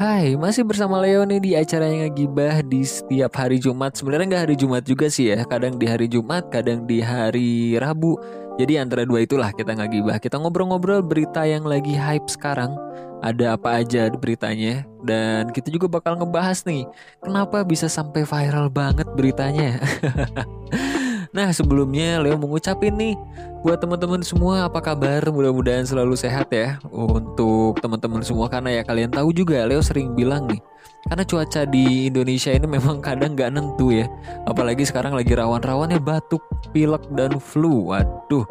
Hai, masih bersama Leo nih di acara yang ngegibah di setiap hari Jumat. Sebenarnya nggak hari Jumat juga sih ya, kadang di hari Jumat, kadang di hari Rabu. Jadi antara dua itulah kita ngegibah. Kita ngobrol-ngobrol berita yang lagi hype sekarang. Ada apa aja beritanya dan kita juga bakal ngebahas nih kenapa bisa sampai viral banget beritanya. Nah sebelumnya Leo mengucapin nih buat teman-teman semua apa kabar? Mudah-mudahan selalu sehat ya untuk teman-teman semua karena ya kalian tahu juga Leo sering bilang nih karena cuaca di Indonesia ini memang kadang nggak nentu ya apalagi sekarang lagi rawan-rawannya batuk, pilek dan flu. Waduh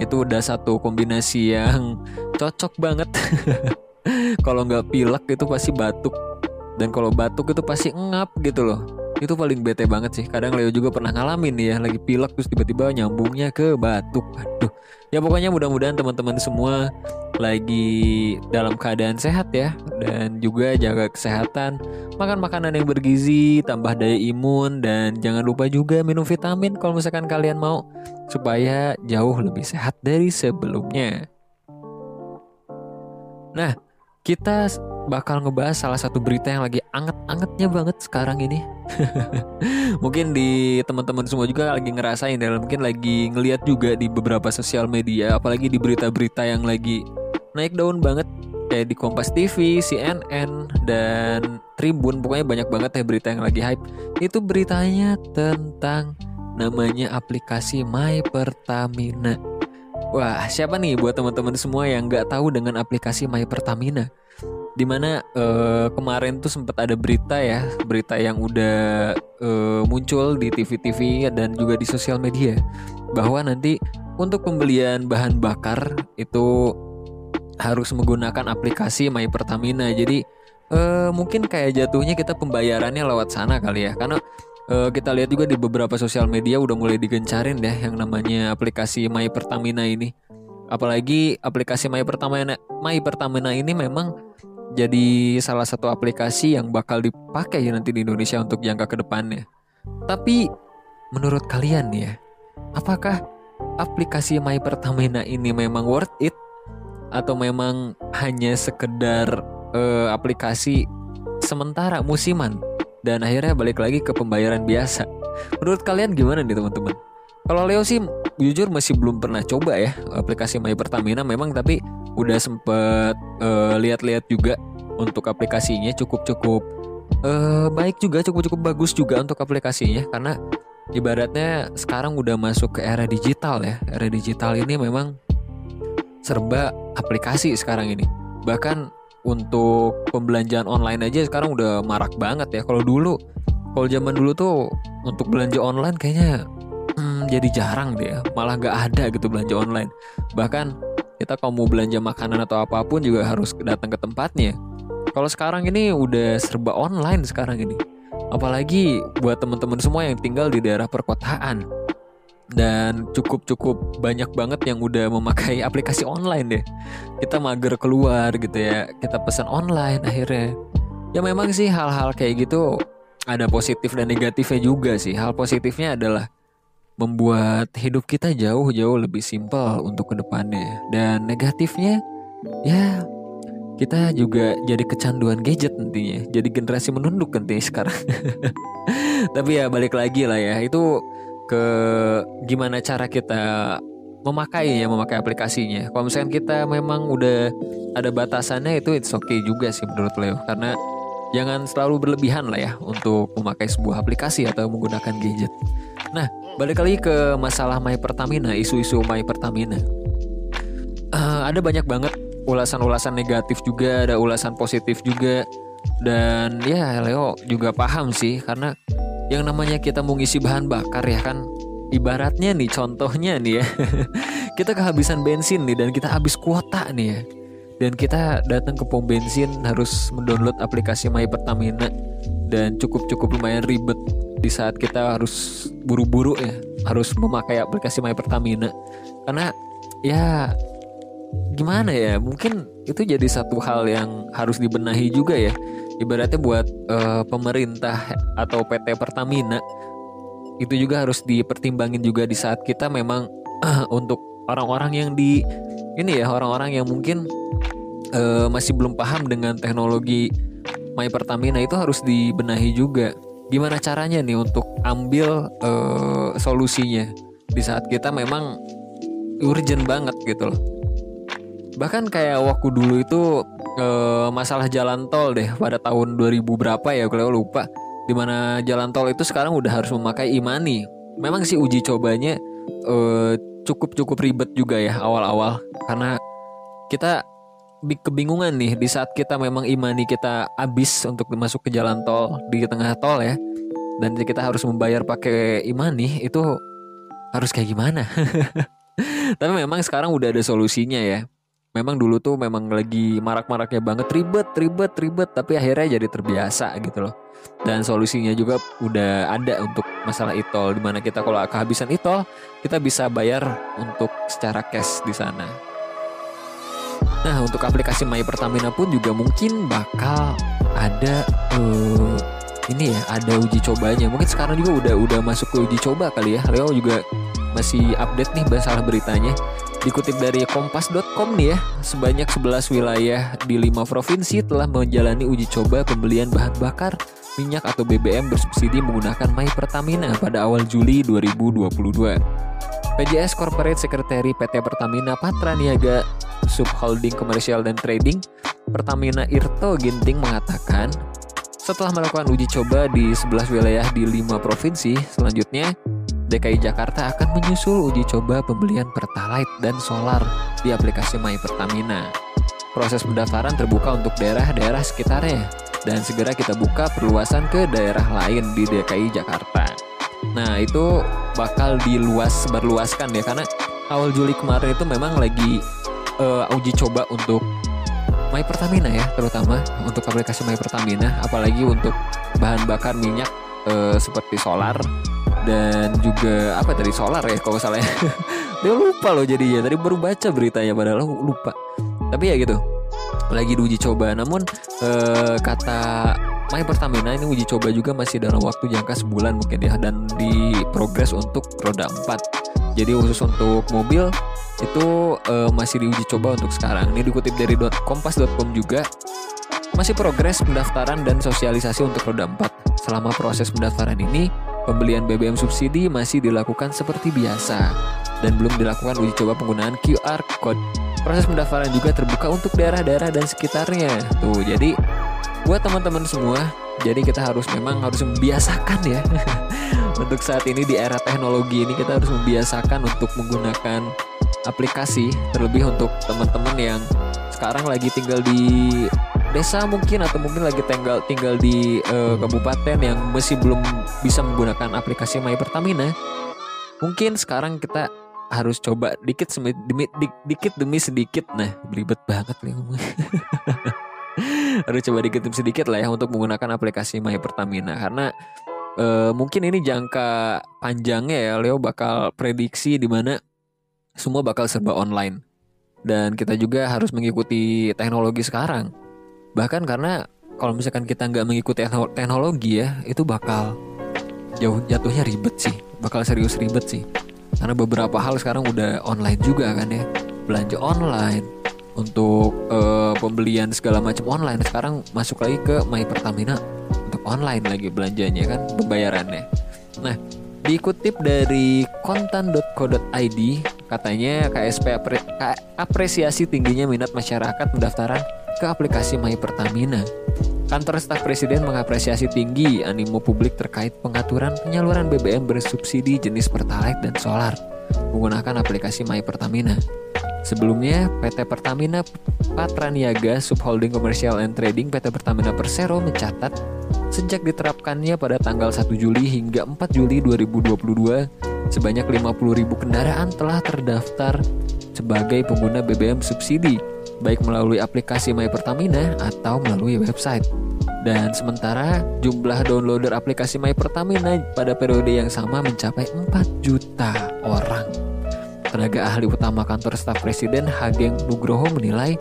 itu udah satu kombinasi yang cocok banget. kalau nggak pilek itu pasti batuk dan kalau batuk itu pasti ngap gitu loh itu paling bete banget sih. Kadang Leo juga pernah ngalamin ya lagi pilek terus tiba-tiba nyambungnya ke batuk. Aduh. Ya pokoknya mudah-mudahan teman-teman semua lagi dalam keadaan sehat ya dan juga jaga kesehatan. Makan makanan yang bergizi tambah daya imun dan jangan lupa juga minum vitamin kalau misalkan kalian mau supaya jauh lebih sehat dari sebelumnya. Nah kita bakal ngebahas salah satu berita yang lagi anget-angetnya banget sekarang ini. mungkin di teman-teman semua juga lagi ngerasain dan mungkin lagi ngeliat juga di beberapa sosial media, apalagi di berita-berita yang lagi naik daun banget kayak di Kompas TV, CNN dan Tribun. Pokoknya banyak banget ya berita yang lagi hype. Itu beritanya tentang namanya aplikasi My Pertamina. Wah, siapa nih buat teman-teman semua yang nggak tahu dengan aplikasi My Pertamina? Di mana uh, kemarin tuh sempat ada berita ya berita yang udah uh, muncul di TV-TV dan juga di sosial media bahwa nanti untuk pembelian bahan bakar itu harus menggunakan aplikasi My Pertamina jadi uh, mungkin kayak jatuhnya kita pembayarannya lewat sana kali ya. Karena uh, kita lihat juga di beberapa sosial media udah mulai digencarin deh yang namanya aplikasi My Pertamina ini apalagi aplikasi My Pertamina My Pertamina ini memang jadi salah satu aplikasi yang bakal dipakai ya nanti di Indonesia untuk jangka ke depannya. Tapi menurut kalian ya, apakah aplikasi My Pertamina ini memang worth it atau memang hanya sekedar uh, aplikasi sementara musiman dan akhirnya balik lagi ke pembayaran biasa? Menurut kalian gimana nih teman-teman? Kalau Leo sih jujur masih belum pernah coba ya aplikasi My Pertamina memang tapi udah sempet uh, lihat-lihat juga untuk aplikasinya cukup-cukup uh, baik juga cukup-cukup bagus juga untuk aplikasinya karena ibaratnya sekarang udah masuk ke era digital ya. Era digital ini memang serba aplikasi sekarang ini. Bahkan untuk pembelanjaan online aja sekarang udah marak banget ya. Kalau dulu kalau zaman dulu tuh untuk belanja online kayaknya jadi jarang deh malah nggak ada gitu belanja online. Bahkan kita kalau mau belanja makanan atau apa pun juga harus datang ke tempatnya. Kalau sekarang ini udah serba online sekarang ini. Apalagi buat teman-teman semua yang tinggal di daerah perkotaan. Dan cukup-cukup banyak banget yang udah memakai aplikasi online deh. Kita mager keluar gitu ya kita pesan online akhirnya. Ya memang sih hal-hal kayak gitu ada positif dan negatifnya juga sih. Hal positifnya adalah membuat hidup kita jauh-jauh lebih simpel untuk ke depannya. Dan negatifnya, ya kita juga jadi kecanduan gadget nantinya. Jadi generasi menunduk nantinya sekarang. Tapi ya balik lagi lah ya, itu ke gimana cara kita memakai ya memakai aplikasinya. Kalau misalkan kita memang udah ada batasannya itu it's okay juga sih menurut Leo karena jangan selalu berlebihan lah ya untuk memakai sebuah aplikasi atau menggunakan gadget. Nah, balik lagi ke masalah My Pertamina, isu-isu My Pertamina. Uh, ada banyak banget ulasan-ulasan negatif juga, ada ulasan positif juga. Dan ya Leo juga paham sih karena yang namanya kita mau ngisi bahan bakar ya kan ibaratnya nih contohnya nih ya kita kehabisan bensin nih dan kita habis kuota nih ya dan kita datang ke pom bensin harus mendownload aplikasi My Pertamina. Dan cukup-cukup lumayan ribet di saat kita harus buru-buru ya harus memakai aplikasi My Pertamina. Karena ya gimana ya mungkin itu jadi satu hal yang harus dibenahi juga ya. Ibaratnya buat uh, pemerintah atau PT Pertamina itu juga harus dipertimbangin juga di saat kita memang uh, untuk orang-orang yang di ini ya orang-orang yang mungkin uh, masih belum paham dengan teknologi My Pertamina itu harus dibenahi juga. Gimana caranya nih untuk ambil uh, solusinya? Di saat kita memang urgent banget gitu loh. Bahkan kayak waktu dulu itu uh, masalah jalan tol deh pada tahun 2000 berapa ya kalau lupa. Di mana jalan tol itu sekarang udah harus memakai imani memang sih uji cobanya uh, cukup cukup ribet juga ya awal-awal. Karena kita kebingungan nih di saat kita memang imani kita habis untuk masuk ke jalan tol di tengah tol ya dan kita harus membayar pakai imani itu harus kayak gimana? Tapi memang sekarang udah ada solusinya ya memang dulu tuh memang lagi marak-maraknya banget ribet ribet ribet tapi akhirnya jadi terbiasa gitu loh. Dan solusinya juga udah ada untuk masalah e-tol di mana kita kalau kehabisan e-tol kita bisa bayar untuk secara cash di sana. Nah untuk aplikasi My Pertamina pun juga mungkin bakal ada uh, ini ya ada uji cobanya. Mungkin sekarang juga udah udah masuk ke uji coba kali ya. Leo juga masih update nih masalah beritanya Dikutip dari kompas.com nih ya, sebanyak 11 wilayah di 5 provinsi telah menjalani uji coba pembelian bahan bakar minyak atau BBM bersubsidi menggunakan My Pertamina pada awal Juli 2022. PJS Corporate Secretary PT Pertamina Patra Niaga Subholding Komersial dan Trading Pertamina Irto Ginting mengatakan setelah melakukan uji coba di 11 wilayah di 5 provinsi, selanjutnya DKI Jakarta akan menyusul uji coba pembelian Pertalite dan solar di aplikasi My Pertamina. Proses pendaftaran terbuka untuk daerah-daerah sekitarnya dan segera kita buka perluasan ke daerah lain di DKI Jakarta. Nah, itu bakal diluas sebarluaskan ya karena awal Juli kemarin itu memang lagi uh, uji coba untuk My Pertamina ya, terutama untuk aplikasi My Pertamina, apalagi untuk bahan bakar minyak uh, seperti solar dan juga apa tadi solar ya kalau salah ya. Dia lupa loh jadinya tadi baru baca beritanya padahal lupa. Tapi ya gitu lagi diuji coba. Namun eh, kata My Pertamina ini uji coba juga masih dalam waktu jangka sebulan mungkin ya dan di progres untuk roda 4 jadi khusus untuk mobil itu eh, masih diuji coba untuk sekarang. Ini dikutip dari kompas.com juga. Masih progres pendaftaran dan sosialisasi untuk roda 4 selama proses pendaftaran ini Pembelian BBM subsidi masih dilakukan seperti biasa dan belum dilakukan uji coba penggunaan QR code. Proses pendaftaran juga terbuka untuk daerah-daerah dan sekitarnya. Tuh, jadi buat teman-teman semua, jadi kita harus memang harus membiasakan ya. untuk saat ini di era teknologi ini kita harus membiasakan untuk menggunakan aplikasi terlebih untuk teman-teman yang sekarang lagi tinggal di desa mungkin atau mungkin lagi tinggal tinggal di uh, kabupaten yang masih belum bisa menggunakan aplikasi My Pertamina, mungkin sekarang kita harus coba dikit demi, di, dikit demi sedikit. Nah, belibet banget nih ngomong. harus coba dikit demi sedikit lah ya untuk menggunakan aplikasi My Pertamina karena uh, mungkin ini jangka panjangnya ya Leo bakal prediksi di mana semua bakal serba online dan kita juga harus mengikuti teknologi sekarang bahkan karena kalau misalkan kita nggak mengikuti teknologi ya itu bakal jauh jatuhnya ribet sih. Bakal serius ribet sih. Karena beberapa hal sekarang udah online juga kan ya. Belanja online untuk uh, pembelian segala macam online. Sekarang masuk lagi ke My Pertamina untuk online lagi belanjanya kan pembayarannya. Nah dikutip dari kontan.co.id katanya KSP apre apresiasi tingginya minat masyarakat pendaftaran ke aplikasi My Pertamina. Kantor staf presiden mengapresiasi tinggi animo publik terkait pengaturan penyaluran BBM bersubsidi jenis Pertalite dan solar menggunakan aplikasi My Pertamina. Sebelumnya, PT Pertamina Patraniaga Subholding Commercial and Trading PT Pertamina Persero mencatat sejak diterapkannya pada tanggal 1 Juli hingga 4 Juli 2022, sebanyak 50.000 kendaraan telah terdaftar sebagai pengguna BBM subsidi baik melalui aplikasi My Pertamina atau melalui website. Dan sementara jumlah downloader aplikasi My Pertamina pada periode yang sama mencapai 4 juta orang. Tenaga ahli utama kantor staf presiden Hageng Nugroho menilai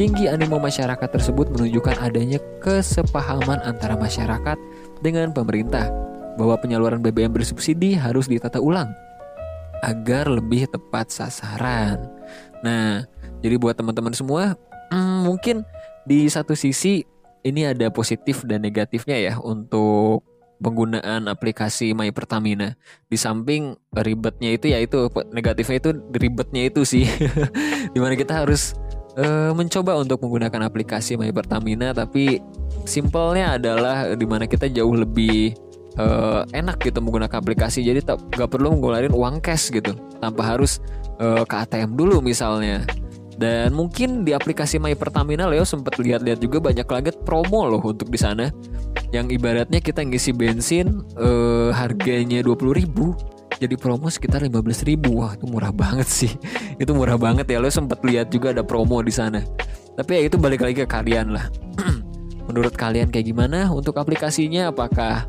tinggi animo masyarakat tersebut menunjukkan adanya kesepahaman antara masyarakat dengan pemerintah bahwa penyaluran BBM bersubsidi harus ditata ulang agar lebih tepat sasaran. Nah, jadi buat teman-teman semua, hmm, mungkin di satu sisi ini ada positif dan negatifnya ya untuk penggunaan aplikasi My Pertamina. Di samping ribetnya itu ya itu negatifnya itu ribetnya itu sih. Di mana kita harus uh, mencoba untuk menggunakan aplikasi My Pertamina tapi simpelnya adalah di mana kita jauh lebih uh, enak gitu menggunakan aplikasi jadi tak gak perlu ngeluarin uang cash gitu tanpa harus uh, ke ATM dulu misalnya dan mungkin di aplikasi My Pertamina Leo sempat lihat-lihat juga banyak banget promo loh untuk di sana. Yang ibaratnya kita ngisi bensin eh, harganya 20 ribu jadi promo sekitar 15 ribu. Wah itu murah banget sih. Itu murah banget ya Lo sempat lihat juga ada promo di sana. Tapi ya itu balik lagi ke kalian lah. Menurut kalian kayak gimana? Untuk aplikasinya Apakah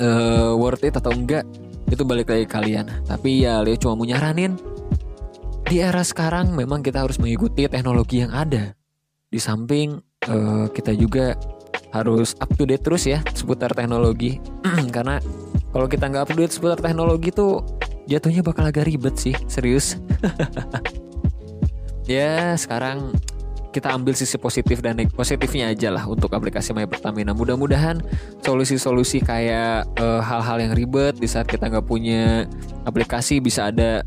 uh, worth it atau enggak? Itu balik lagi ke kalian. Tapi ya Leo cuma mau nyaranin di era sekarang memang kita harus mengikuti teknologi yang ada. Di samping uh, kita juga harus up to date terus ya seputar teknologi. Karena kalau kita nggak up to date seputar teknologi tuh jatuhnya bakal agak ribet sih, serius. ya sekarang kita ambil sisi positif dan positifnya aja lah untuk aplikasi My Pertamina. Mudah-mudahan solusi-solusi kayak eh, hal-hal uh, yang ribet di saat kita nggak punya aplikasi bisa ada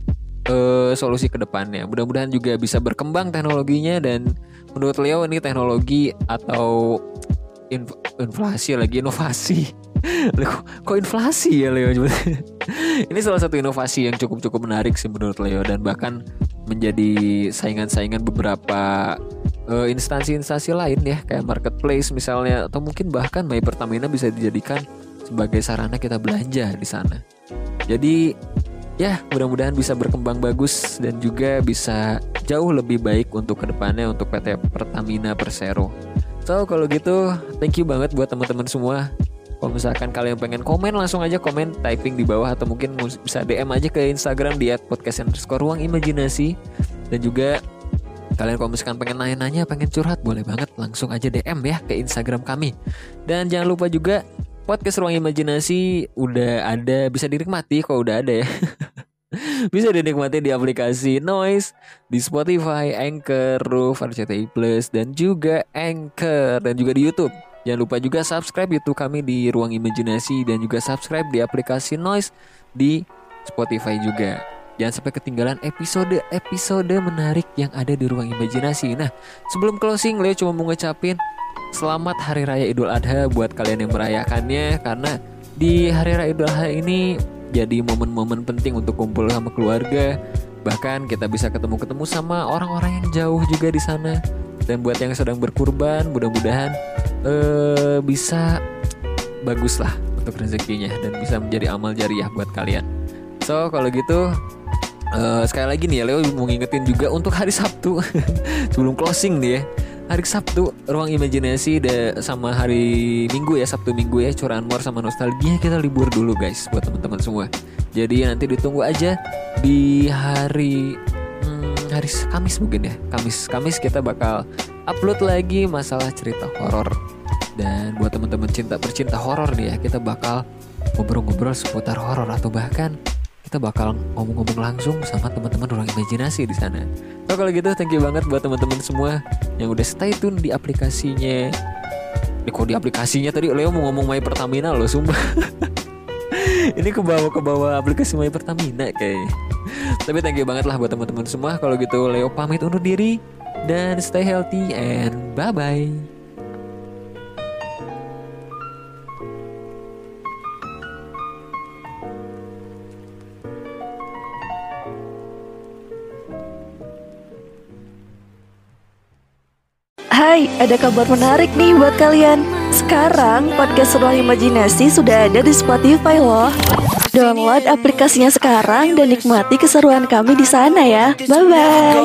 uh, solusi ke depannya. Mudah-mudahan juga bisa berkembang teknologinya dan menurut Leo ini teknologi atau inf inflasi lagi inovasi. Kok inflasi ya Leo? ini salah satu inovasi yang cukup cukup menarik sih menurut Leo dan bahkan menjadi saingan-saingan beberapa uh, instansi-instansi lain ya kayak marketplace misalnya atau mungkin bahkan My Pertamina bisa dijadikan sebagai sarana kita belanja di sana. Jadi ya mudah-mudahan bisa berkembang bagus dan juga bisa jauh lebih baik untuk ke depannya untuk PT Pertamina Persero. So kalau gitu thank you banget buat teman-teman semua. Kalau misalkan kalian pengen komen langsung aja komen typing di bawah atau mungkin bisa DM aja ke Instagram di podcast ruang imajinasi dan juga kalian kalau misalkan pengen nanya-nanya pengen curhat boleh banget langsung aja DM ya ke Instagram kami dan jangan lupa juga podcast ruang imajinasi udah ada bisa dinikmati kok udah ada ya bisa dinikmati di aplikasi Noise, di Spotify, Anchor, Roof, RCTI Plus, dan juga Anchor, dan juga di YouTube. Jangan lupa juga subscribe YouTube kami di Ruang Imajinasi dan juga subscribe di aplikasi Noise di Spotify juga. Jangan sampai ketinggalan episode-episode menarik yang ada di Ruang Imajinasi. Nah, sebelum closing, Leo cuma mau ngucapin Selamat Hari Raya Idul Adha buat kalian yang merayakannya karena di Hari Raya Idul Adha ini jadi momen-momen penting untuk kumpul sama keluarga. Bahkan kita bisa ketemu-ketemu sama orang-orang yang jauh juga di sana. Dan buat yang sedang berkurban, mudah-mudahan uh, bisa bagus lah untuk rezekinya dan bisa menjadi amal jariah buat kalian. So kalau gitu uh, sekali lagi nih ya Leo mau ngingetin juga untuk hari Sabtu sebelum closing nih ya hari Sabtu ruang imajinasi da, sama hari Minggu ya Sabtu Minggu ya curanmor sama nostalgia kita libur dulu guys buat teman-teman semua. Jadi nanti ditunggu aja di hari hmm, hari Kamis mungkin ya Kamis Kamis kita bakal upload lagi masalah cerita horor dan buat teman-teman cinta bercinta horor nih ya kita bakal ngobrol-ngobrol seputar horor atau bahkan kita bakal ngomong-ngomong langsung sama teman-teman ruang imajinasi di sana. So kalau gitu thank you banget buat teman-teman semua yang udah stay tune di aplikasinya. Ini kok di aplikasinya tadi Leo mau ngomong My Pertamina loh sumpah. Ini ke bawah ke bawah aplikasi My Pertamina kayaknya. Tapi thank you banget lah buat teman-teman semua. Kalau gitu Leo pamit undur diri dan stay healthy and bye bye. Hai, ada kabar menarik nih buat kalian. Sekarang podcast Ruang Imajinasi sudah ada di Spotify loh. Download aplikasinya sekarang dan nikmati keseruan kami di sana ya. Bye bye.